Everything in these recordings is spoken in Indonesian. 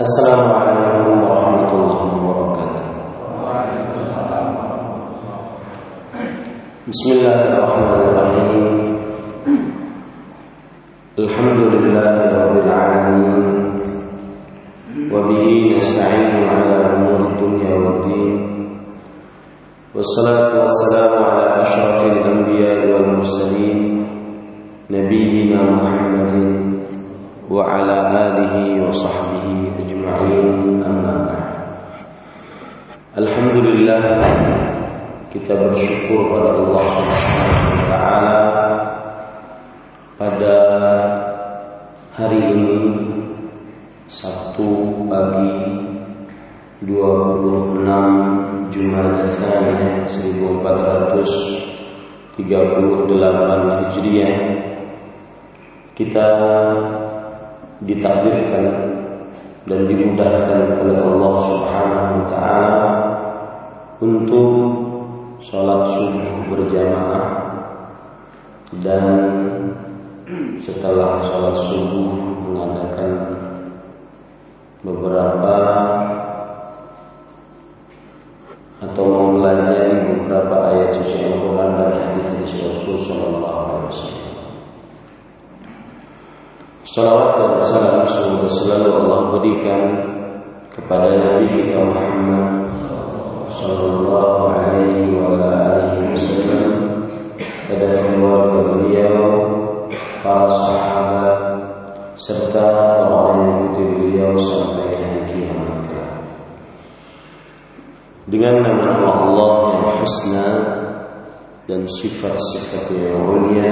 السلام عليكم ورحمة الله وبركاته. بسم الله الرحمن الرحيم. الحمد لله رب العالمين. وبه نستعين على أمور الدنيا والدين. والصلاة والسلام على أشرف الأنبياء والمرسلين نبينا محمد وعلى آله وصحبه أجمعين أما بعد الحمد لله kita bersyukur pada Allah Subhanahu wa taala pada hari ini Sabtu pagi 26 Jumat Tsaniyah 1438 Hijriah kita ditakdirkan dan dimudahkan oleh Allah Subhanahu wa taala untuk sholat subuh berjamaah dan setelah sholat subuh mengadakan beberapa atau mempelajari beberapa ayat suci Al-Quran dan hadis dari Rasul Sallallahu Alaihi Wasallam. Salawat dan salam semoga selalu Allah berikan kepada Nabi kita Muhammad Sallallahu Alaihi Wasallam pada keluarga beliau, para sahabat, serta orang yang mengikuti beliau sampai hari kiamat. Dengan nama Allah yang husna dan sifat-sifat yang mulia,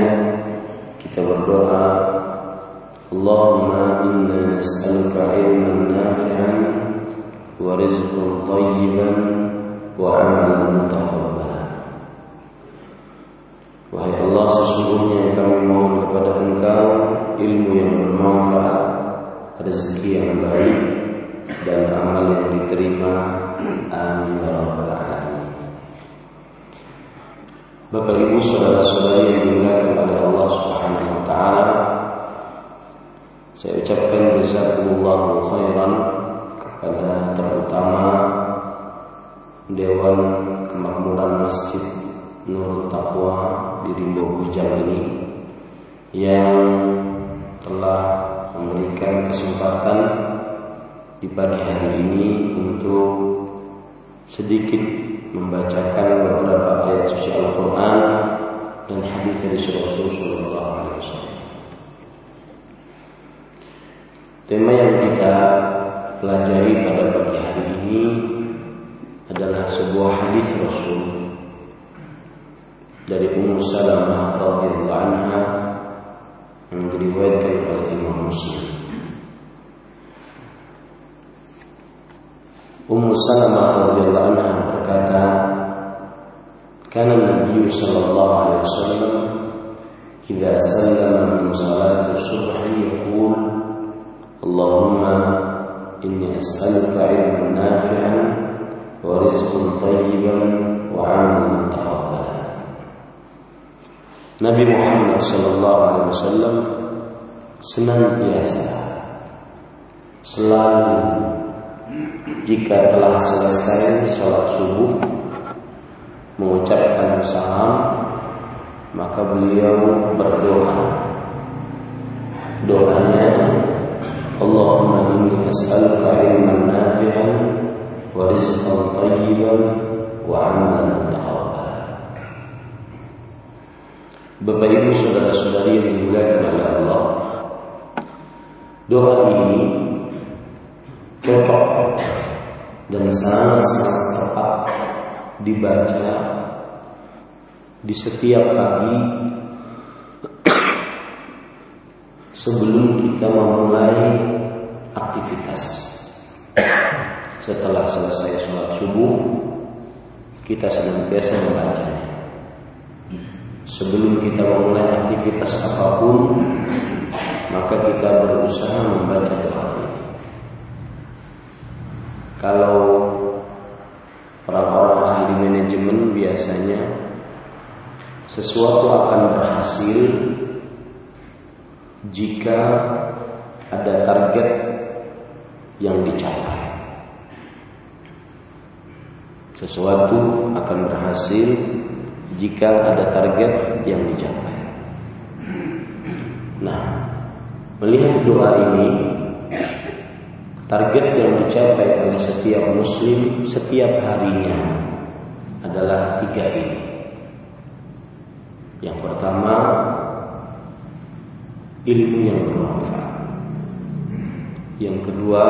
kita berdoa Nas'aluka ilman nafi'an wa rizqan tayyiban wa amalan mutaqabbala. Wahai Allah sesungguhnya kami mohon kepada Engkau ilmu yang bermanfaat, yang baik dan amal yang diterima. Amin ya. Bapak Ibu saudara-saudari yang dimuliakan oleh Allah Subhanahu wa taala, saya ucapkan jazakumullahu khairan kepada terutama Dewan Kemakmuran Masjid Nur Taqwa di Rimbo Bujang ini yang telah memberikan kesempatan di pagi hari ini untuk sedikit membacakan beberapa ayat suci Al-Quran dan hadis dari Rasulullah Shallallahu Alaihi Wasallam. Tema yang kita pelajari pada pagi hari ini adalah sebuah hadis Rasul dari Ummu Salamah radhiyallahu anha yang diriwayatkan oleh Imam Muslim. Ummu Salamah radhiyallahu anha berkata, "Kana Nabi sallallahu alaihi wasallam idza sallama min salati subh yaqul, As'aluka ilman nafi'an wa rizqan tayyiban wa 'amalan mutaqabbala." Nabi Muhammad sallallahu alaihi wasallam senantiasa selalu jika telah selesai sholat subuh mengucapkan salam maka beliau berdoa doanya As'aluka ilman nafi'an wa rizqan tayyiban wa 'amalan mutaqabbala Bapak Ibu saudara-saudari yang dimuliakan oleh Allah doa ini cocok dan sangat-sangat tepat dibaca di setiap pagi sebelum kita memulai aktivitas. Setelah selesai sholat subuh, kita senantiasa membacanya. Sebelum kita memulai aktivitas apa pun, maka kita berusaha membaca doa ini. Kalau orang-orang ahli manajemen biasanya sesuatu akan berhasil jika ada target yang dicapai. Sesuatu akan berhasil jika ada target yang dicapai. Nah, melihat doa ini, target yang dicapai oleh setiap muslim setiap harinya adalah tiga ini. Yang pertama, ilmu yang bermanfaat. Yang kedua,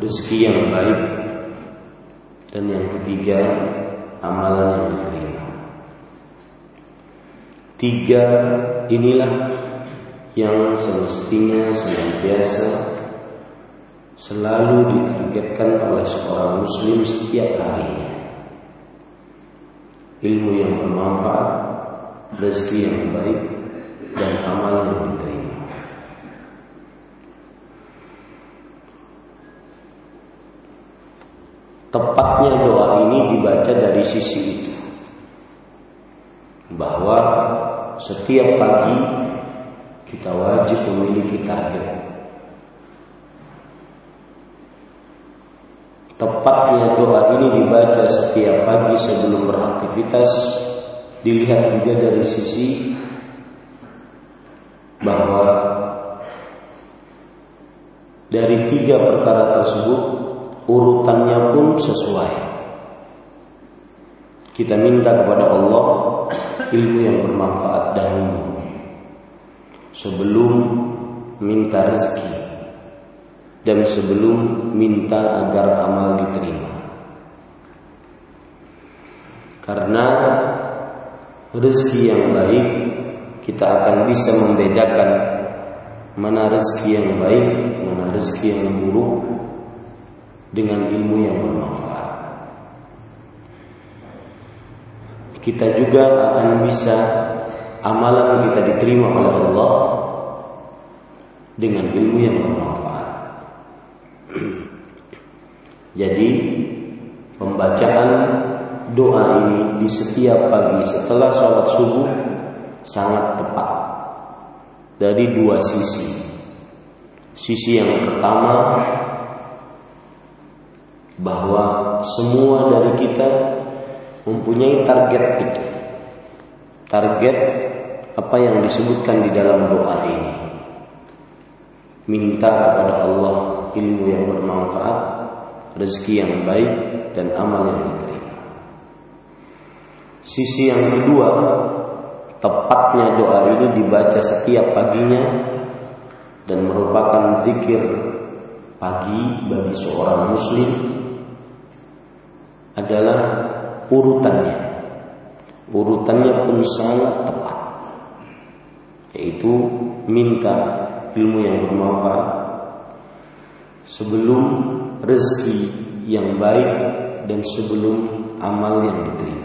rezeki yang baik. Dan yang ketiga, amalan yang diterima. Tiga inilah yang semestinya senantiasa selalu ditargetkan oleh seorang muslim setiap harinya. Ilmu yang bermanfaat, rezeki yang baik, dan amal yang diterima. Tepatnya doa ini dibaca dari sisi itu bahwa setiap pagi kita wajib memiliki target. Tepatnya doa ini dibaca setiap pagi sebelum beraktivitas dilihat juga dari sisi bahwa dari tiga perkara tersebut urutannya pun sesuai. Kita minta kepada Allah ilmu yang bermanfaat dahulu sebelum minta rezeki dan sebelum minta agar amal diterima. Karena rezeki yang baik kita akan bisa membedakan mana rezeki yang baik, mana rezeki yang buruk dengan ilmu yang bermanfaat. Kita juga akan bisa amalan kita diterima oleh Allah dengan ilmu yang bermanfaat. Jadi pembacaan doa ini di setiap pagi setelah sholat subuh sangat tepat dari dua sisi. Sisi yang pertama bahwa semua dari kita mempunyai target itu. Target apa yang disebutkan di dalam doa ini. Minta kepada Allah ilmu yang bermanfaat, rezeki yang baik dan amal yang diterima. Sisi yang kedua Tepatnya doa ini dibaca setiap paginya dan merupakan zikir pagi bagi seorang muslim adalah urutannya. Urutannya pun sangat tepat. Yaitu minta ilmu yang bermanfaat sebelum rezeki yang baik dan sebelum amal yang diterima.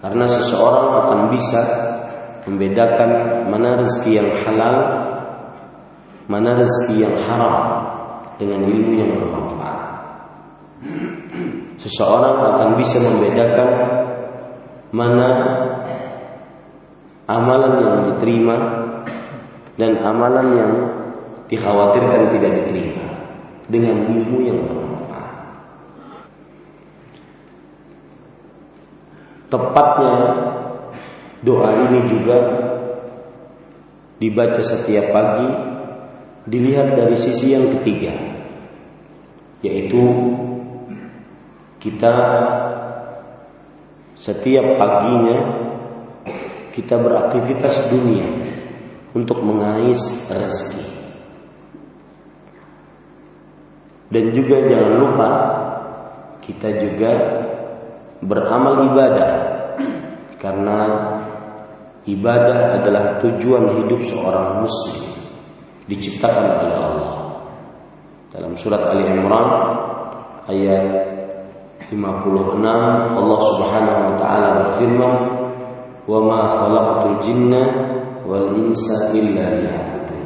Karena seseorang akan bisa membedakan mana rezeki yang halal, mana rezeki yang haram dengan ilmu yang bermanfaat. Seseorang akan bisa membedakan mana amalan yang diterima dan amalan yang dikhawatirkan tidak diterima dengan ilmu yang bermanfaat. Tepatnya doa ini juga dibaca setiap pagi dilihat dari sisi yang ketiga yaitu kita setiap paginya kita beraktivitas dunia untuk mengais rezeki. Dan juga jangan lupa kita juga beramal ibadah karena ibadah adalah tujuan hidup seorang muslim diciptakan oleh Allah. Dalam surat Ali Imran ayat 56 Allah Subhanahu wa taala berfirman, "Wa ma khalaqatul jinna wal insa illa liya'budun."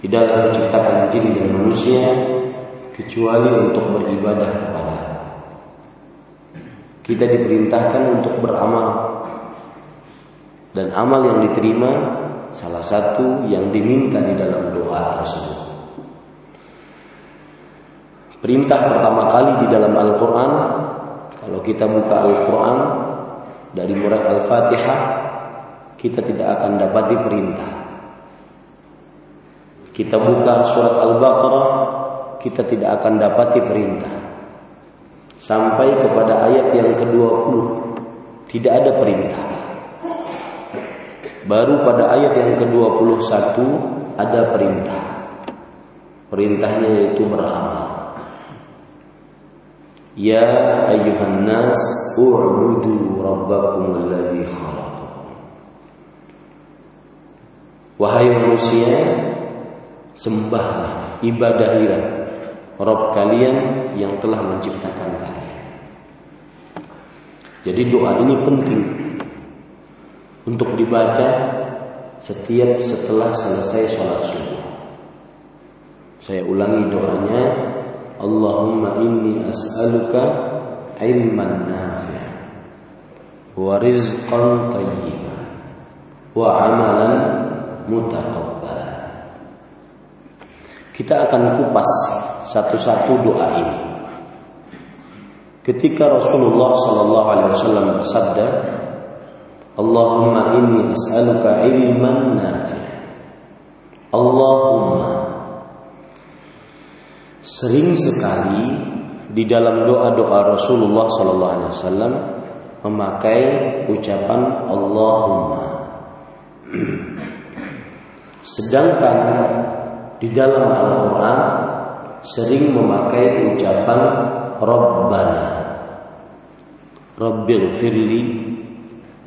Tidaklah diciptakan jin dan manusia kecuali untuk beribadah kita diperintahkan untuk beramal. Dan amal yang diterima salah satu yang diminta di dalam doa tersebut. Perintah pertama kali di dalam Al-Quran Kalau kita buka Al-Quran Dari mulai Al-Fatihah Kita tidak akan dapati perintah Kita buka surat Al-Baqarah Kita tidak akan dapati perintah Sampai kepada ayat yang ke-20 Tidak ada perintah. Baru pada ayat yang ke-21 Ada perintah. Perintahnya yaitu beramal Ya ayuhan nas u'budu rabbakum alladhi khalaqakum. Wahai manusia sembahlah ibadahilah Rabb kalian yang telah menciptakan Jadi doa ini penting untuk dibaca setiap setelah selesai sholat subuh. Saya ulangi doanya Allahumma inni as'aluka ilman nafi'a wa rizqan tayyiban wa amalan mutaqabbal. Kita akan kupas satu-satu doa ini. Ketika Rasulullah sallallahu alaihi wasallam bersabda, "Allahumma inni as'aluka ilman nafi'a." Allahumma Sering sekali di dalam doa-doa Rasulullah sallallahu alaihi wasallam memakai ucapan Allahumma. Sedangkan di dalam Al-Qur'an sering memakai ucapan Rabbana. Rabbil firli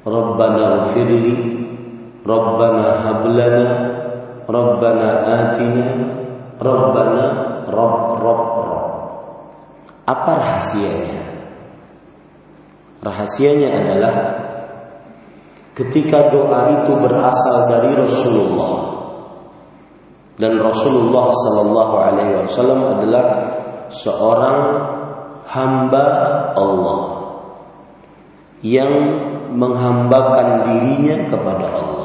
Rabbana firli Rabbana hablana Rabbana atina Rabbana Rob, Rob, Rob. Apa rahasianya? Rahasianya adalah ketika doa itu berasal dari Rasulullah dan Rasulullah Sallallahu Alaihi Wasallam adalah seorang hamba Allah yang menghambakan dirinya kepada Allah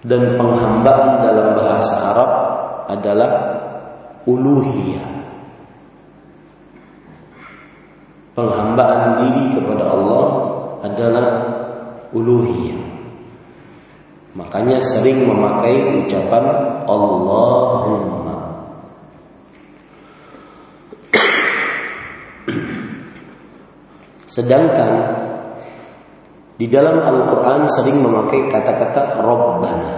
dan penghambaan dalam bahasa Arab adalah uluhiyah. Penghambaan diri kepada Allah adalah uluhiyah. Makanya sering memakai ucapan Allahumma. Sedangkan di dalam Al-Quran sering memakai kata-kata Rabbana.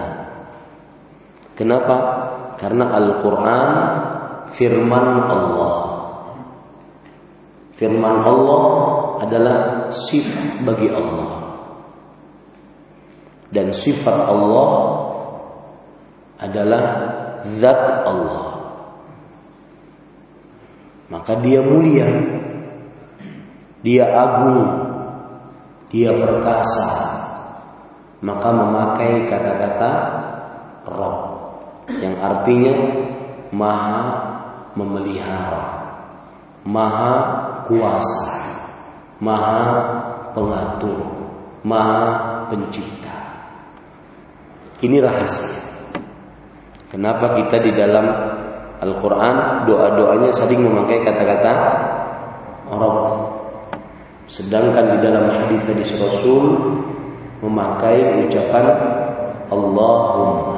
Kenapa? Karena Al-Quran firman Allah. Firman Allah adalah sifat bagi Allah. Dan sifat Allah adalah zat Allah. Maka dia mulia. Dia agung. Dia perkasa. Maka memakai kata-kata Rabb yang artinya maha memelihara, maha kuasa, maha pengatur, maha pencipta. Ini rahasia. Kenapa kita di dalam Al-Quran doa-doanya sering memakai kata-kata Rabb. Sedangkan di dalam hadis-hadis Rasul memakai ucapan Allahumma.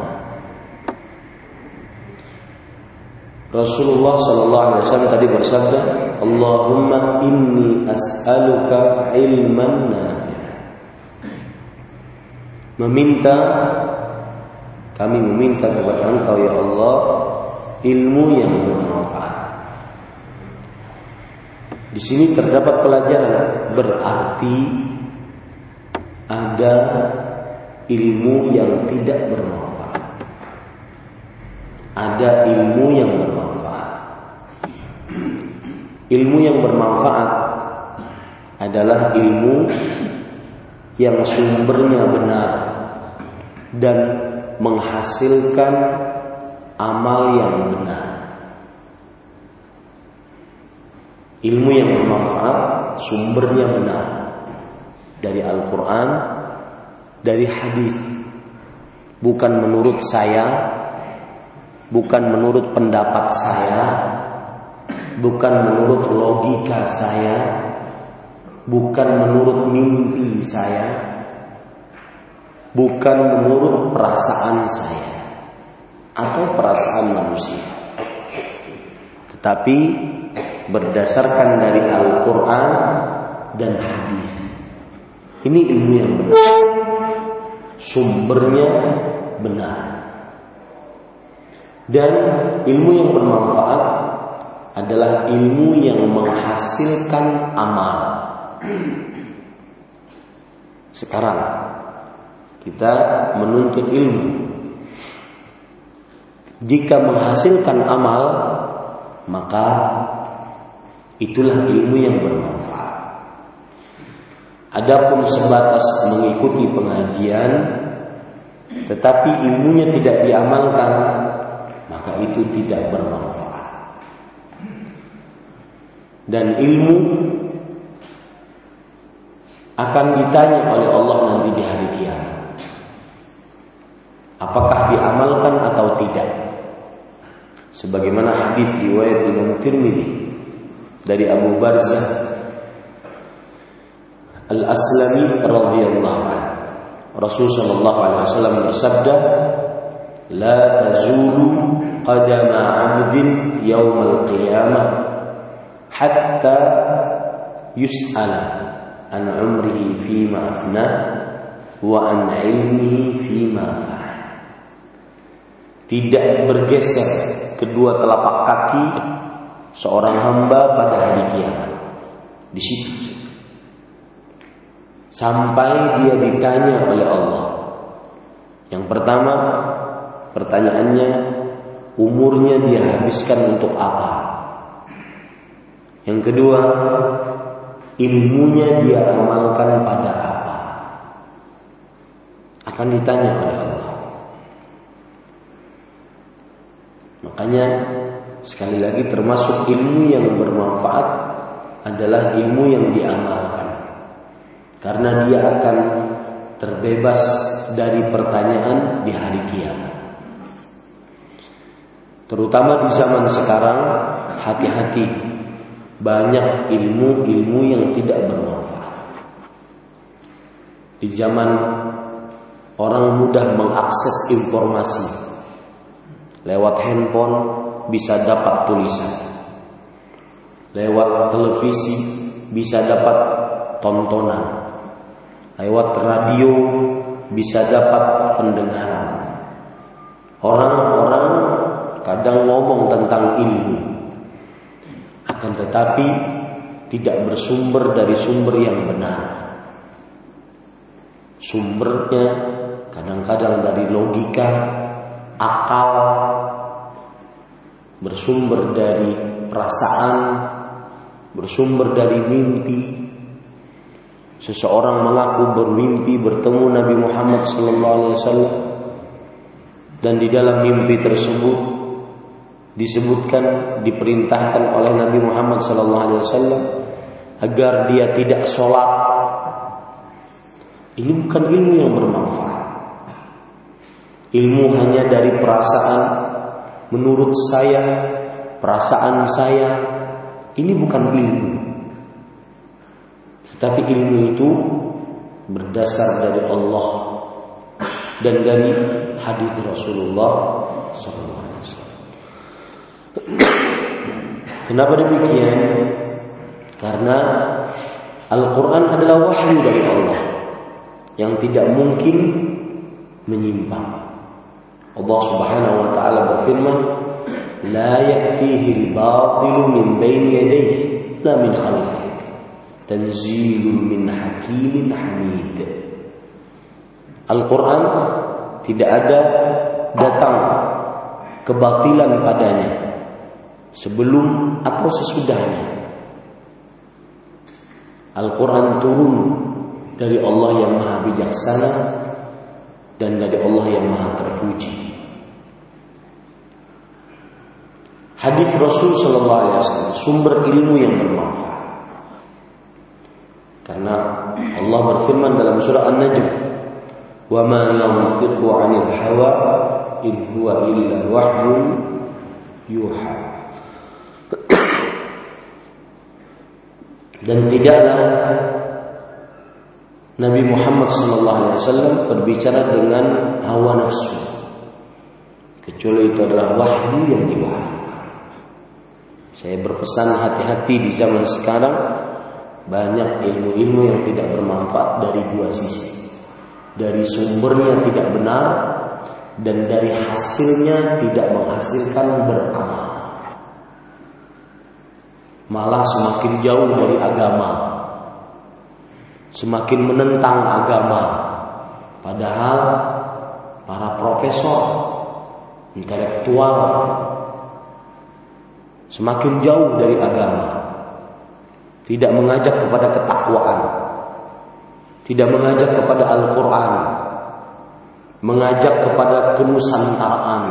Rasulullah Sallallahu Alaihi Wasallam tadi bersabda, Allahumma inni as'aluka ilman nafi'ah. Meminta kami meminta kepada Engkau ya Allah ilmu yang bermanfaat. Di sini terdapat pelajaran berarti ada ilmu yang tidak bermanfaat. Ada ilmu yang bermanfaat Ilmu yang bermanfaat adalah ilmu yang sumbernya benar dan menghasilkan amal yang benar. Ilmu yang bermanfaat sumbernya benar dari Al-Qur'an, dari hadis. Bukan menurut saya, bukan menurut pendapat saya, bukan menurut logika saya, bukan menurut mimpi saya, bukan menurut perasaan saya atau perasaan manusia. Tetapi berdasarkan dari Al-Qur'an dan hadis. Ini ilmu yang benar. Sumbernya benar. Dan ilmu yang bermanfaat adalah ilmu yang menghasilkan amal. Sekarang kita menuntut ilmu. Jika menghasilkan amal, maka itulah ilmu yang bermanfaat. Adapun sebatas mengikuti pengajian tetapi ilmunya tidak diamalkan, maka itu tidak bermanfaat. Dan ilmu akan ditanya oleh Allah nanti di hari kiamat. Apakah diamalkan atau tidak? Sebagaimana hadis riwayat Imam Tirmidzi dari Abu Barzah Al-Aslami radhiyallahu anhu. Rasul sallallahu alaihi wasallam bersabda, "La tazulu qadama 'abdin al qiyamah hatta yus'ala an 'umrihi fima afna wa an 'ilmihi fima fa'al." Tidak bergeser kedua telapak kaki seorang hamba pada hari kiamat. Di situ sampai dia ditanya oleh Allah. Yang pertama, pertanyaannya umurnya dia habiskan untuk apa? Yang kedua, ilmunya dia amalkan pada apa? Akan ditanya oleh Allah. Makanya sekali lagi termasuk ilmu yang bermanfaat adalah ilmu yang diamalkan. Karena dia akan terbebas dari pertanyaan di hari kiamat. Terutama di zaman sekarang, hati-hati. Banyak ilmu-ilmu yang tidak bermanfaat. Di zaman orang mudah mengakses informasi. Lewat handphone bisa dapat tulisan. Lewat televisi bisa dapat tontonan lewat radio bisa dapat pendengaran. Orang-orang kadang ngomong tentang ilmu, akan tetapi tidak bersumber dari sumber yang benar. Sumbernya kadang-kadang dari logika, akal, bersumber dari perasaan, bersumber dari mimpi, Seseorang mengaku bermimpi bertemu Nabi Muhammad wasallam dan di dalam mimpi tersebut disebutkan diperintahkan oleh Nabi Muhammad wasallam agar dia tidak sholat. Ini bukan ilmu yang bermanfaat. Ilmu hanya dari perasaan menurut saya, perasaan saya. Ini bukan ilmu. Tapi ilmu itu berdasar dari Allah dan dari hadis Rasulullah SAW. Kenapa demikian? Karena Al-Quran adalah wahyu dari Allah yang tidak mungkin menyimpang. Allah Subhanahu wa taala berfirman, "La ya'tihi al-batilu min bayni yadayhi, la min khalfihi." tanzilun min hakimin hamid. Al-Quran tidak ada datang kebatilan padanya sebelum atau sesudahnya. Al-Quran turun dari Allah yang maha bijaksana dan dari Allah yang maha terpuji. Hadis Rasul Shallallahu Alaihi Wasallam sumber ilmu yang bermanfaat. Karena Allah berfirman dalam surah An-Najm, "Wa ma yantiqu 'anil hawa in huwa illa wahyun yuha." Dan tidaklah Nabi Muhammad SAW berbicara dengan hawa nafsu, kecuali itu adalah wahyu yang diwahyukan. Saya berpesan hati-hati di zaman sekarang banyak ilmu-ilmu yang tidak bermanfaat dari dua sisi. Dari sumbernya tidak benar dan dari hasilnya tidak menghasilkan beramal. Malah semakin jauh dari agama. Semakin menentang agama. Padahal para profesor intelektual semakin jauh dari agama tidak mengajak kepada ketakwaan, tidak mengajak kepada Al-Quran, mengajak kepada kenusantaraan,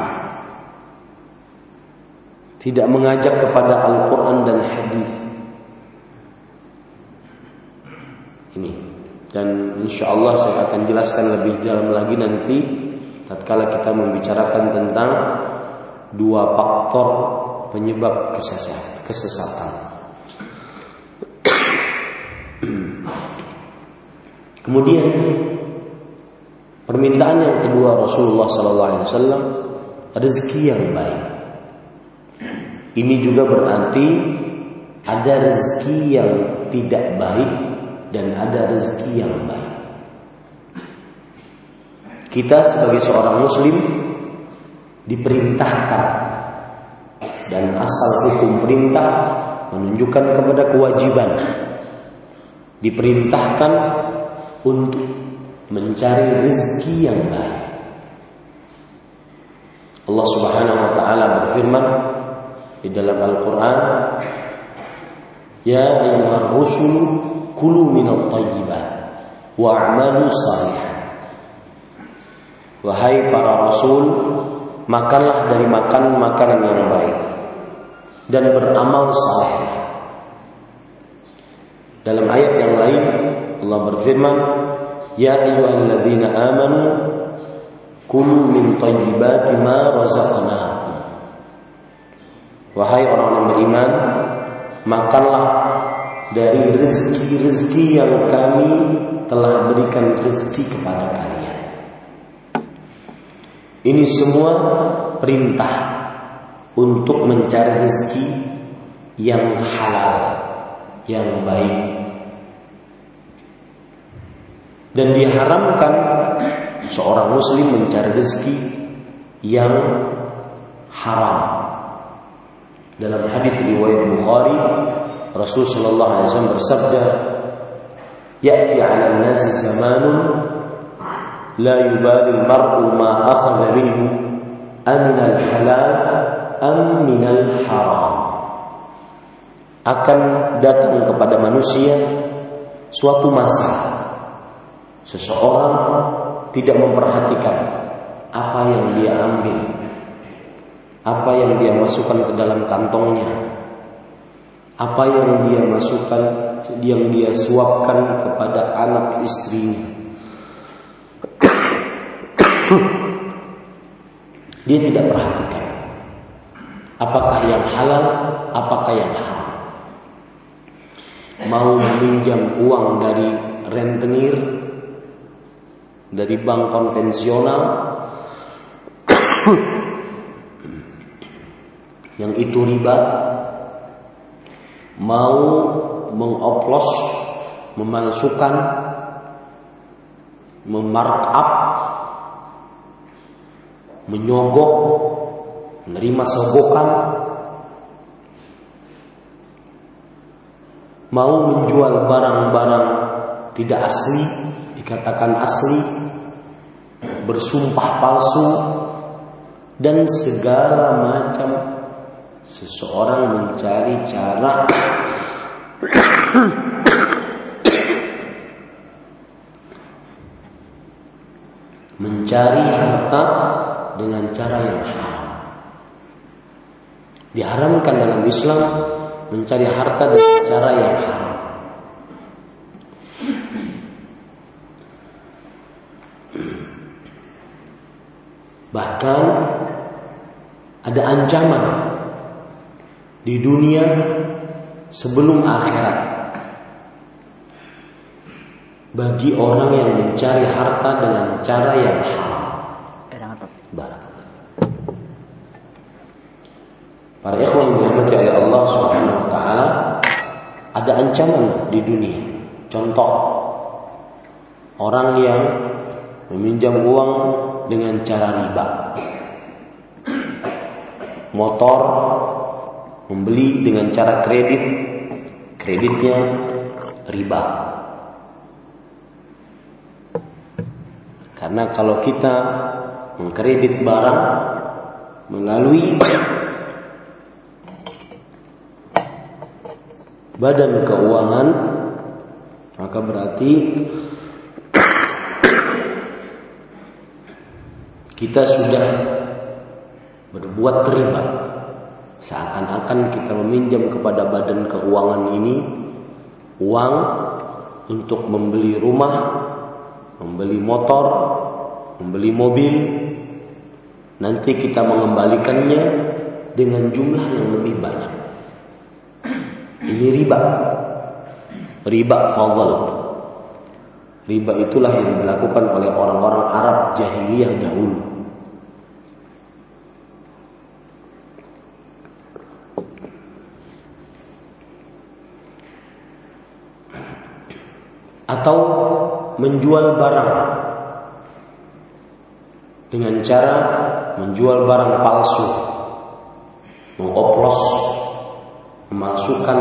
tidak mengajak kepada Al-Quran dan hadis. Ini dan insya Allah saya akan jelaskan lebih dalam lagi nanti tatkala kita membicarakan tentang dua faktor penyebab kesesatan. Kemudian permintaan yang kedua Rasulullah Sallallahu Alaihi Wasallam rezeki yang baik. Ini juga berarti ada rezeki yang tidak baik dan ada rezeki yang baik. Kita sebagai seorang muslim diperintahkan dan asal hukum perintah menunjukkan kepada kewajiban diperintahkan untuk mencari rezeki yang baik. Allah Subhanahu wa taala berfirman di dalam Al-Qur'an, "Ya ayyuhar rusul kulu minat thayyibat wa'malu salihan." Wahai para rasul, makanlah dari makan makanan yang baik dan beramal saleh. Dalam ayat yang lain Allah berfirman, "Ya ayyuhalladzina amanu kulu min thayyibati ma razaqnakum." Wahai orang yang beriman, makanlah dari rezeki-rezeki yang kami telah berikan rezeki kepada kalian. Ini semua perintah untuk mencari rezeki yang halal, yang baik, dan diharamkan seorang muslim mencari rezeki yang haram. Dalam hadis riwayat Bukhari, Rasul sallallahu alaihi wasallam bersabda, "Ya'ti 'ala an-nasi zamanun la yubali al-mar'u ma akhadha minhu amin al-halal am min al-haram." Akan datang kepada manusia suatu masa Seseorang tidak memperhatikan apa yang dia ambil, apa yang dia masukkan ke dalam kantongnya, apa yang dia masukkan, yang dia suapkan kepada anak istrinya. dia tidak perhatikan apakah yang halal, apakah yang haram. Mau meminjam uang dari rentenir dari bank konvensional yang itu riba mau mengoplos memalsukan memarkup menyogok menerima sogokan mau menjual barang-barang tidak asli dikatakan asli bersumpah palsu dan segala macam seseorang mencari cara mencari harta dengan cara yang haram. Diharamkan dalam Islam mencari harta dengan cara yang haram. Bahkan ada ancaman di dunia sebelum akhirat bagi orang yang mencari harta dengan cara yang haram. Barakallah. Para ikhwan dirahmati oleh Allah Subhanahu wa taala, ada ancaman di dunia. Contoh orang yang meminjam uang dengan cara riba. Motor membeli dengan cara kredit, kreditnya riba. Karena kalau kita mengkredit barang melalui badan keuangan maka berarti kita sudah berbuat riba seakan-akan kita meminjam kepada badan keuangan ini uang untuk membeli rumah, membeli motor, membeli mobil, nanti kita mengembalikannya dengan jumlah yang lebih banyak. Ini riba. Riba fadl. Riba itulah yang dilakukan oleh orang-orang Arab jahiliyah dahulu. Atau menjual barang dengan cara menjual barang palsu, mengoplos, memasukkan,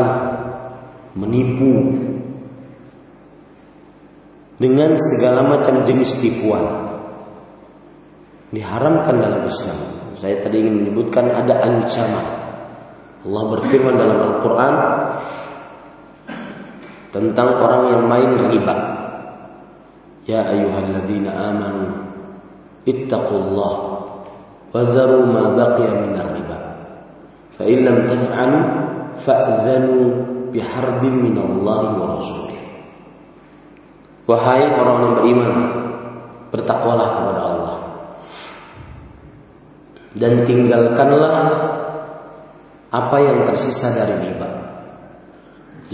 menipu dengan segala macam jenis tipuan. Diharamkan dalam Islam. Saya tadi ingin menyebutkan ada ancaman. Allah berfirman dalam Al-Quran tentang orang yang main riba. Ya ayyuhalladzina amanu ittaqullah wa dharu ma baqiya min riba. Fa in lam taf'alu fa'dhanu biharbin min Allah wa rasulih. Wahai orang yang beriman bertakwalah kepada Allah. Dan tinggalkanlah apa yang tersisa dari riba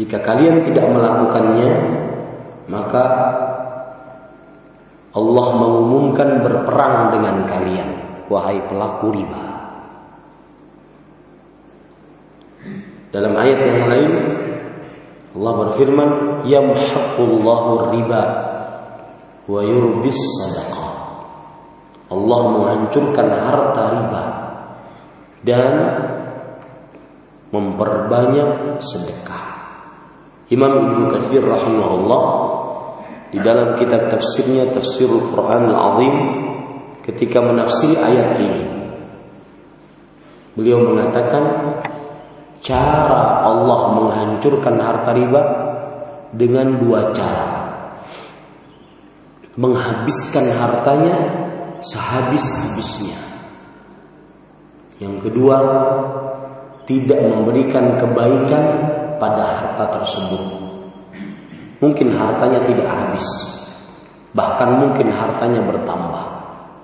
jika kalian tidak melakukannya maka Allah mengumumkan berperang dengan kalian wahai pelaku riba. Dalam ayat yang lain Allah berfirman yamhaqullahu riba wa yurbis sadaqah. Allah menghancurkan harta riba dan memperbanyak sedekah. Imam Ibnu Katsir rahimahullah di dalam kitab tafsirnya Tafsirul Quran Al-Azim ketika menafsiri ayat ini beliau mengatakan cara Allah menghancurkan harta riba dengan dua cara. Menghabiskan hartanya sehabis-habisnya yang kedua tidak memberikan kebaikan pada harta tersebut Mungkin hartanya tidak habis. Bahkan mungkin hartanya bertambah.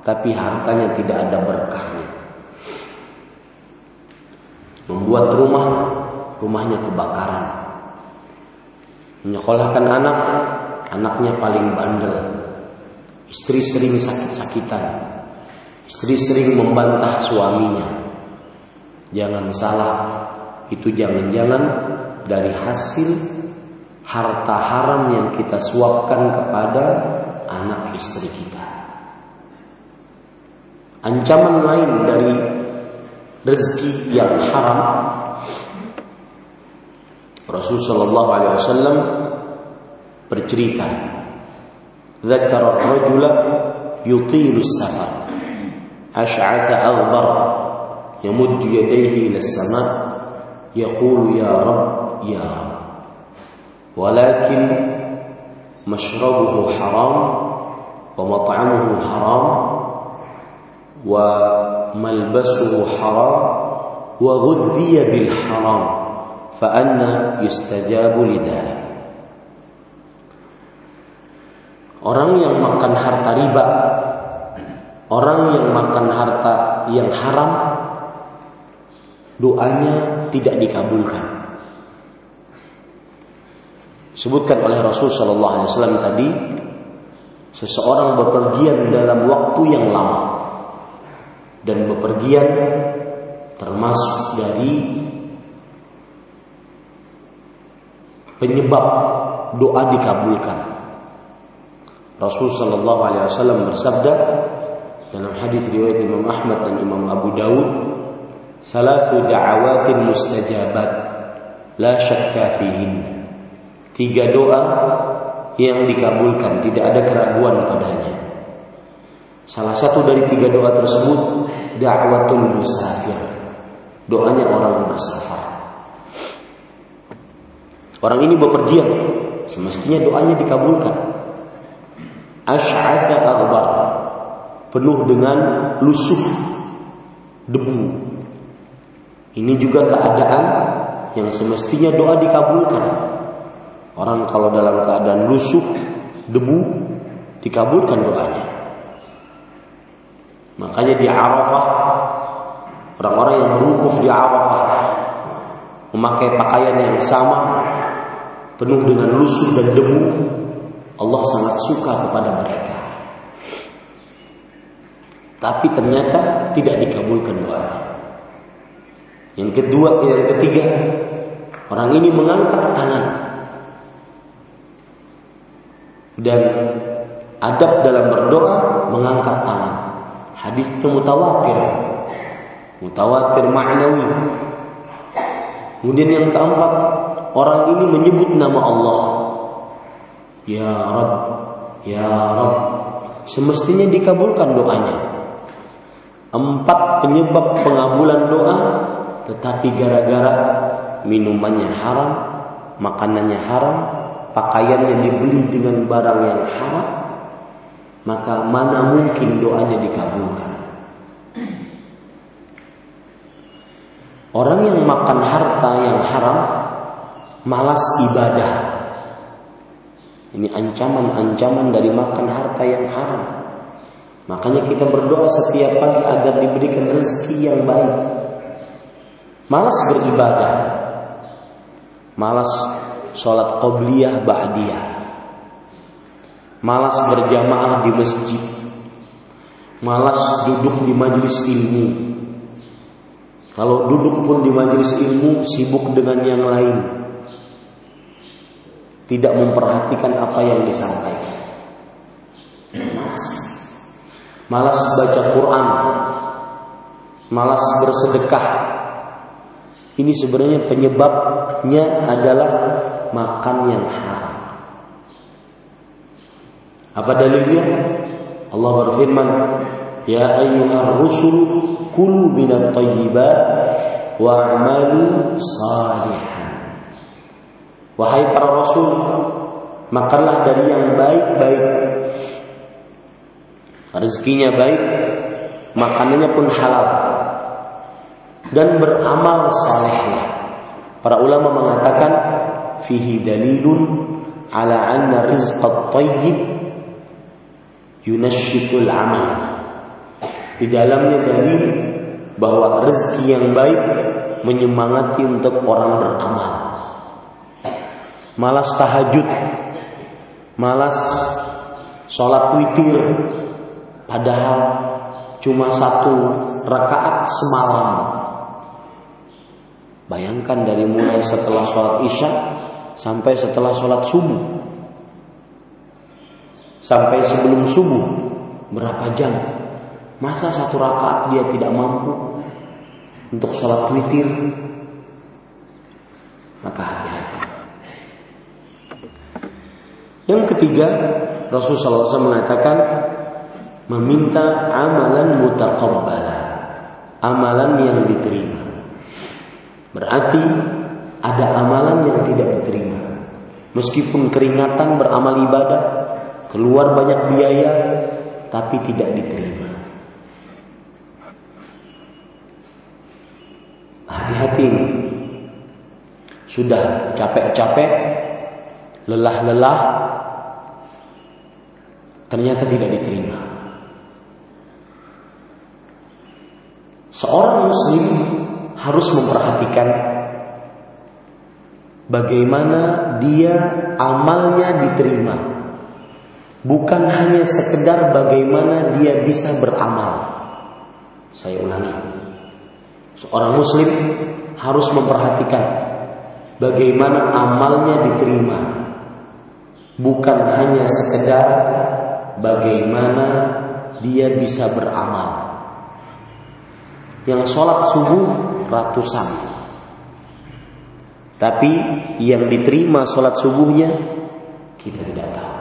Tapi hartanya tidak ada berkahnya. Membuat rumah, rumahnya kebakaran. Menyekolahkan anak, anaknya paling bandel. Istri sering sakit-sakitan. Istri sering membantah suaminya. Jangan salah, itu jangan-jangan dari hasil harta haram yang kita suapkan kepada anak istri kita. Ancaman lain dari rezeki yang haram Rasul sallallahu alaihi wasallam bercerita Zakara rajula yutilu safar Ash'atha aghbar yamuddu yadayhi ila sama yaqulu ya rabb يا رب ولكن مشربه حرام ومطعمه حرام وملبسه حرام وغذي بالحرام فأنا يستجاب لذلك Orang yang makan harta riba Orang yang makan harta yang haram Doanya tidak dikabulkan Disebutkan oleh Rasul Shallallahu Alaihi Wasallam tadi, seseorang bepergian dalam waktu yang lama dan bepergian termasuk dari penyebab doa dikabulkan. Rasul Shallallahu Alaihi Wasallam bersabda dalam hadis riwayat Imam Ahmad dan Imam Abu Dawud, "Salatu da'awatin mustajabat, la syakka fihin." Tiga doa yang dikabulkan, tidak ada keraguan padanya. Salah satu dari tiga doa tersebut da'watul musafir. Doanya orang bersafar. Orang ini bepergian, semestinya doanya dikabulkan. Asy'atha aghbar. Penuh dengan lusuh debu. Ini juga keadaan yang semestinya doa dikabulkan. Orang kalau dalam keadaan lusuh, debu, dikabulkan doanya. Makanya di Arafah, orang-orang yang berwukuf di Arafah, memakai pakaian yang sama, penuh dengan lusuh dan debu, Allah sangat suka kepada mereka. Tapi ternyata tidak dikabulkan doanya. Yang kedua, yang ketiga, orang ini mengangkat tangan dan adab dalam berdoa mengangkat tangan. Hadis itu mutawatir. Mutawatir ma'nawi. Kemudian yang keempat, orang ini menyebut nama Allah. Ya Rabb, Ya Rabb. Semestinya dikabulkan doanya. Empat penyebab pengabulan doa, tetapi gara-gara minumannya haram, makanannya haram, pakaian yang dibeli dengan barang yang haram, maka mana mungkin doanya dikabulkan. Orang yang makan harta yang haram malas ibadah. Ini ancaman-ancaman dari makan harta yang haram. Makanya kita berdoa setiap pagi agar diberikan rezeki yang baik. Malas beribadah. Malas sholat qobliyah ba'diyah. Malas berjamaah di masjid. Malas duduk di majelis ilmu. Kalau duduk pun di majelis ilmu sibuk dengan yang lain. Tidak memperhatikan apa yang disampaikan. Malas. Malas baca Quran. Malas bersedekah. Ini sebenarnya penyebabnya adalah makan yang haram. Apa dalilnya? Allah berfirman, "Ya ayyuhar rusul kulu minat thayyibat wa'malu salihan." Wahai para rasul, makanlah dari yang baik-baik. Rezekinya baik, makanannya pun halal. Dan beramal salehlah. Para ulama mengatakan fihi dalilun ala anna rizqat tayyib yunashitul amal. Di dalamnya dalil bahwa rezeki yang baik menyemangati untuk orang beramal. Malas tahajud, malas sholat witir, padahal cuma satu rakaat semalam. Bayangkan dari mulai setelah sholat isya sampai setelah sholat subuh. Sampai sebelum subuh berapa jam? Masa satu rakaat dia tidak mampu untuk sholat witir? Maka hati-hati. Yang ketiga, Rasulullah SAW mengatakan meminta amalan mutaqabbala, amalan yang diterima. Berarti ada amalan yang tidak diterima. Meskipun keringatan beramal ibadah, keluar banyak biaya, tapi tidak diterima. Hati-hati. Sudah capek-capek, lelah-lelah, ternyata tidak diterima. Seorang muslim harus memperhatikan bagaimana dia amalnya diterima. Bukan hanya sekedar bagaimana dia bisa beramal. Saya ulangi. Seorang muslim harus memperhatikan bagaimana amalnya diterima. Bukan hanya sekedar bagaimana dia bisa beramal. Yang sholat subuh ratusan tapi yang diterima sholat subuhnya kita tidak tahu.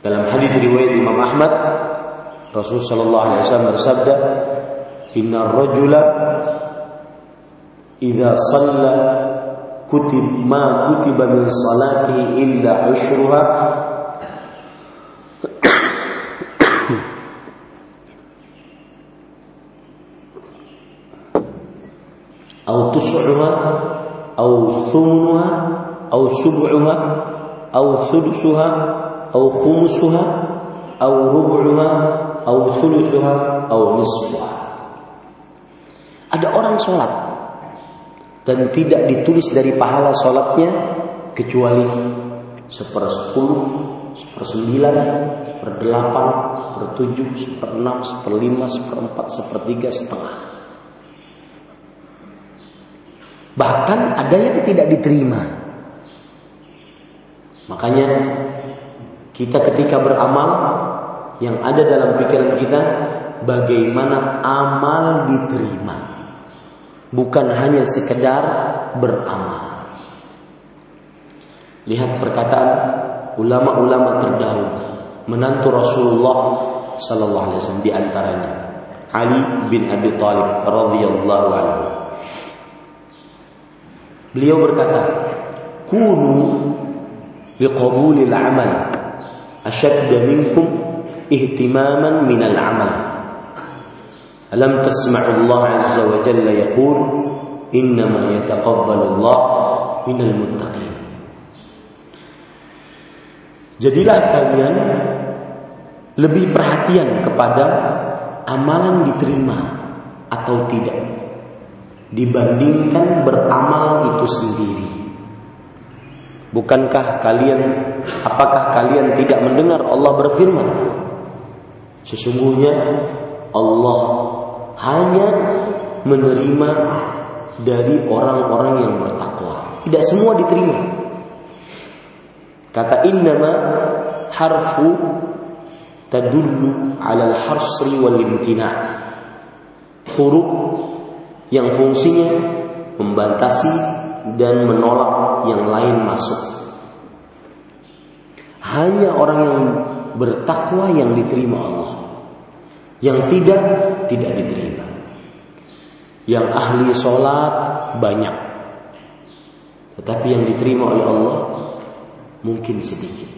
Dalam hadis riwayat Imam Ahmad, Rasul Shallallahu Alaihi Wasallam bersabda, Inna rajula idza salla kutib ma kutiba min salatihi illa ushruha أو تسعها أو ثمنها أو سبعها أو ثلثها أو خمسها أو ربعها أو ثلثها أو نصفها Ada orang sholat dan tidak ditulis dari pahala sholatnya kecuali sepersepuluh, sepersembilan, seperdelapan, sepertujuh, seperenam, seperlima, seperempat, sepertiga, setengah. Bahkan ada yang tidak diterima. Makanya kita ketika beramal yang ada dalam pikiran kita bagaimana amal diterima. Bukan hanya sekedar beramal. Lihat perkataan ulama-ulama terdahulu menantu Rasulullah sallallahu alaihi wasallam di antaranya Ali bin Abi Thalib radhiyallahu anhu Beliau berkata, "Kunu liqabulil amal ashadda minkum ihtimaman minal amal." Alam tasma'u Allah azza wa jalla yaqul, "Innama yataqabbalu Allah minal muttaqin." Jadilah kalian lebih perhatian kepada amalan diterima atau tidak dibandingkan beramal itu sendiri. Bukankah kalian apakah kalian tidak mendengar Allah berfirman? Sesungguhnya Allah hanya menerima dari orang-orang yang bertakwa. Tidak semua diterima. Kata innama harfu tadullu ala al-harsri wal imtina. Huruf yang fungsinya membatasi dan menolak yang lain masuk. Hanya orang yang bertakwa yang diterima Allah. Yang tidak, tidak diterima. Yang ahli sholat banyak. Tetapi yang diterima oleh Allah mungkin sedikit.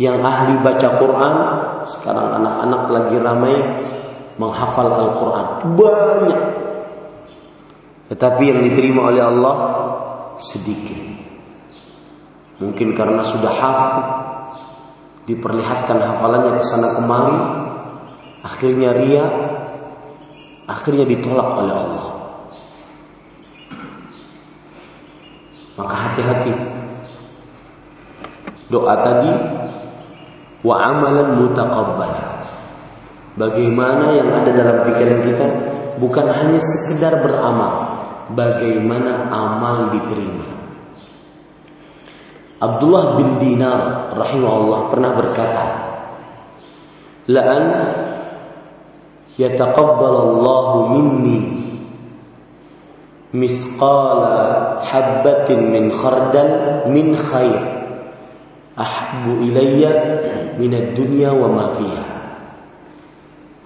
Yang ahli baca Quran, sekarang anak-anak lagi ramai menghafal Al-Quran. Banyak. Tetapi yang diterima oleh Allah sedikit. Mungkin karena sudah hafal, diperlihatkan hafalannya ke sana kemari, akhirnya ria, akhirnya ditolak oleh Allah. Maka hati-hati. Doa tadi wa amalan mutaqabbal. Bagaimana yang ada dalam pikiran kita bukan hanya sekedar beramal, bagaimana amal diterima. Abdullah bin Dinar rahimahullah pernah berkata, "La'an yataqabbalallahu minni mithqala habbatin min khardal min khair ahbu ilayya min ad-dunya wa ma fiha."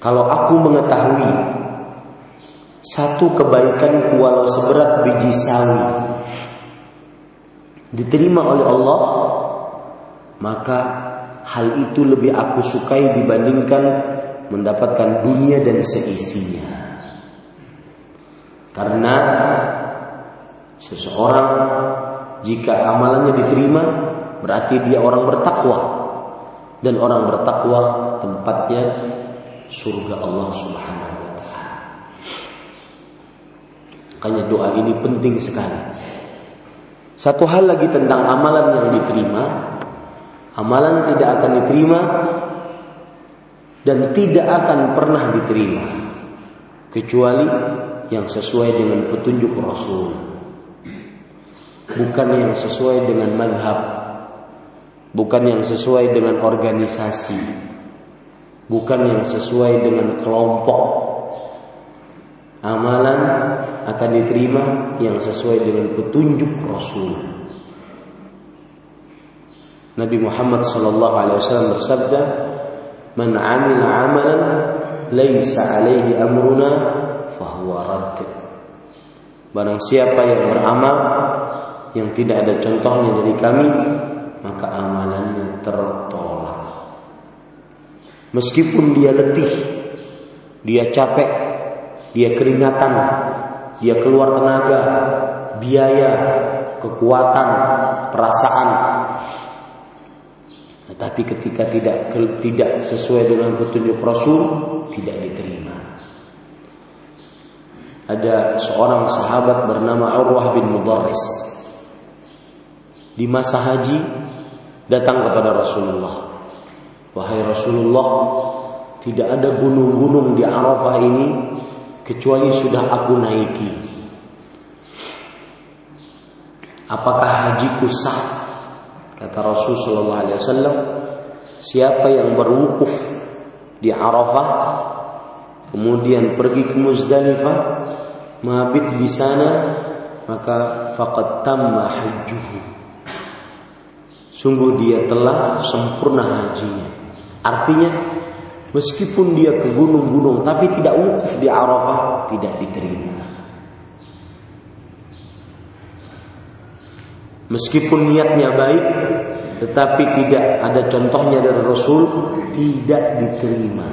Kalau aku mengetahui satu kebaikan walau seberat biji sawi diterima oleh Allah, maka hal itu lebih aku sukai dibandingkan mendapatkan dunia dan seisinya. Karena seseorang jika amalannya diterima berarti dia orang bertakwa dan orang bertakwa tempatnya surga Allah Subhanahu. Makanya doa ini penting sekali. Satu hal lagi tentang amalan yang diterima, amalan tidak akan diterima dan tidak akan pernah diterima. Kecuali yang sesuai dengan petunjuk Rasul. Bukan yang sesuai dengan madhab. Bukan yang sesuai dengan organisasi. Bukan yang sesuai dengan kelompok. Amalan akan diterima yang sesuai dengan petunjuk Rasul Nabi Muhammad sallallahu alaihi wasallam bersabda, "Man 'amila 'amalan laisa 'alaihi amruna fahuwa radd." Barang siapa yang beramal yang tidak ada contohnya dari kami, maka amalannya tertolak. Meskipun dia letih, dia capek, dia keringatan, dia keluar tenaga, biaya, kekuatan, perasaan. Tetapi ketika tidak tidak sesuai dengan petunjuk Rasul, tidak diterima. Ada seorang sahabat bernama Urwah bin Mudarris di masa haji datang kepada Rasulullah. Wahai Rasulullah, tidak ada gunung-gunung di Arafah ini kecuali sudah aku naiki. Apakah hajiku sah? Kata Rasulullah SAW, siapa yang berwukuf di Arafah, kemudian pergi ke Muzdalifah, mabit di sana, maka faqad tamma hajjuhu Sungguh dia telah sempurna hajinya. Artinya meskipun dia ke gunung-gunung tapi tidak wukuf di Arafah tidak diterima. Meskipun niatnya baik tetapi tidak ada contohnya dari Rasul tidak diterima.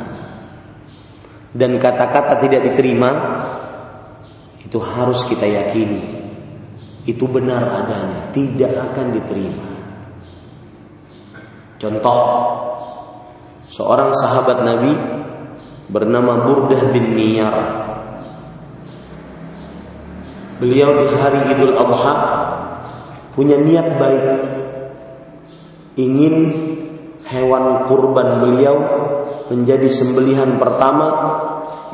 Dan kata-kata tidak diterima itu harus kita yakini. Itu benar adanya, tidak akan diterima. Contoh seorang sahabat Nabi bernama Burdah bin Niyar. Beliau di hari Idul Adha punya niat baik ingin hewan kurban beliau menjadi sembelihan pertama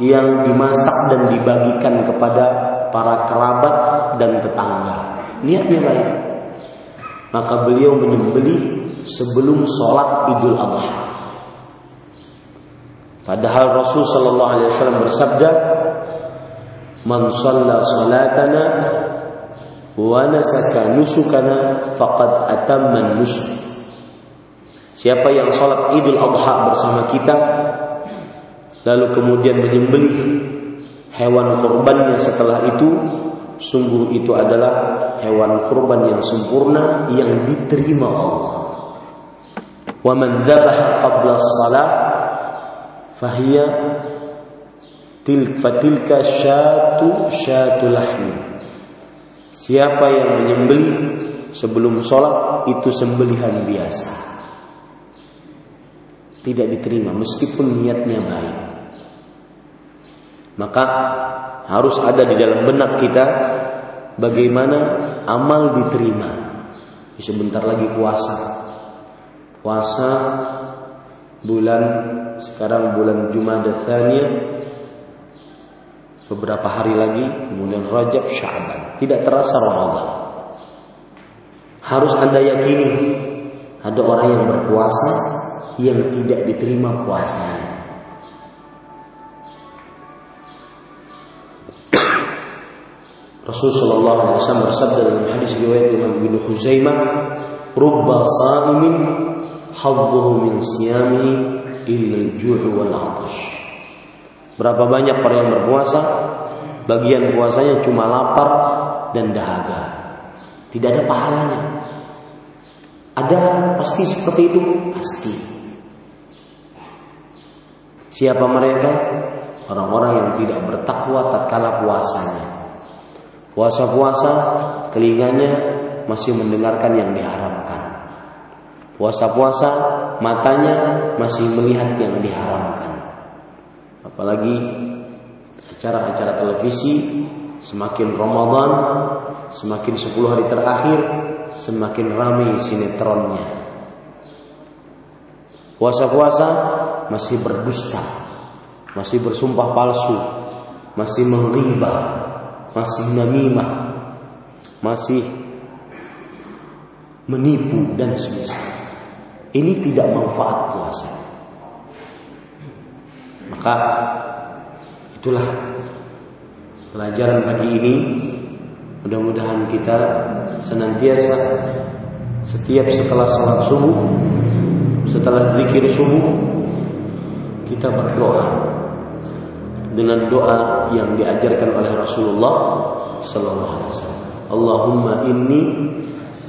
yang dimasak dan dibagikan kepada para kerabat dan tetangga. Niatnya baik. Maka beliau menyembelih sebelum sholat Idul Adha. Padahal Rasul sallallahu alaihi wasallam bersabda, "Man shalla salatana wa nasaka nusukana faqad atamma nusuk." Siapa yang sholat Idul Adha bersama kita Lalu kemudian menyembelih hewan kurbannya setelah itu Sungguh itu adalah hewan kurban yang sempurna yang diterima Allah Wa man dhabaha qabla salat fahiya til fatilka syatu syatu lahmi. Siapa yang menyembelih sebelum sholat itu sembelihan biasa. Tidak diterima meskipun niatnya baik. Maka harus ada di dalam benak kita bagaimana amal diterima. Sebentar lagi puasa. Puasa bulan sekarang bulan Jumada Tsaniyah beberapa hari lagi kemudian Rajab Sya'ban. Tidak terasa Ramadan. Harus Anda yakini ada orang yang berpuasa yang tidak diterima puasanya. Rasul sallallahu alaihi wasallam bersabda dalam hadis riwayat Imam Ibnu Khuzaimah, "Rubba sha'imin hadduhu min siyami al-ju' wal. Berapa banyak orang yang berpuasa, bagian puasanya cuma lapar dan dahaga. Tidak ada pahalanya. Ada pasti seperti itu, pasti. Siapa mereka? Orang-orang yang tidak bertakwa tatkala puasanya. Puasa-puasa telinganya masih mendengarkan yang diharamkan. Puasa-puasa matanya masih melihat yang diharamkan. Apalagi acara-acara televisi Semakin Ramadan, semakin 10 hari terakhir, semakin ramai sinetronnya. Puasa-puasa masih berdusta, masih bersumpah palsu, masih menghibah, masih namimah, masih menipu dan semisal. Ini tidak manfaat puasa. Maka itulah pelajaran pagi ini. Mudah-mudahan kita senantiasa setiap setelah sholat subuh, setelah zikir subuh, kita berdoa dengan doa yang diajarkan oleh Rasulullah sallallahu alaihi wasallam. Allahumma inni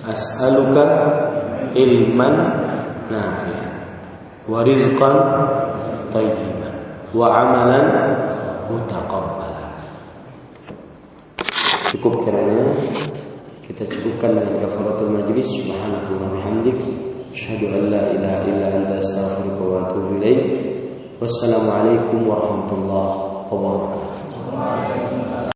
as'aluka ilman nafi'an wa rizqan tayyiban wa amalan mutaqabbala. Cukup kiranya kita cukupkan dengan kafaratul majlis subhanallahi wa bihamdik asyhadu an la ilaha illa anta astaghfiruka wa atubu ilaik. Wassalamualaikum warahmatullahi wabarakatuh.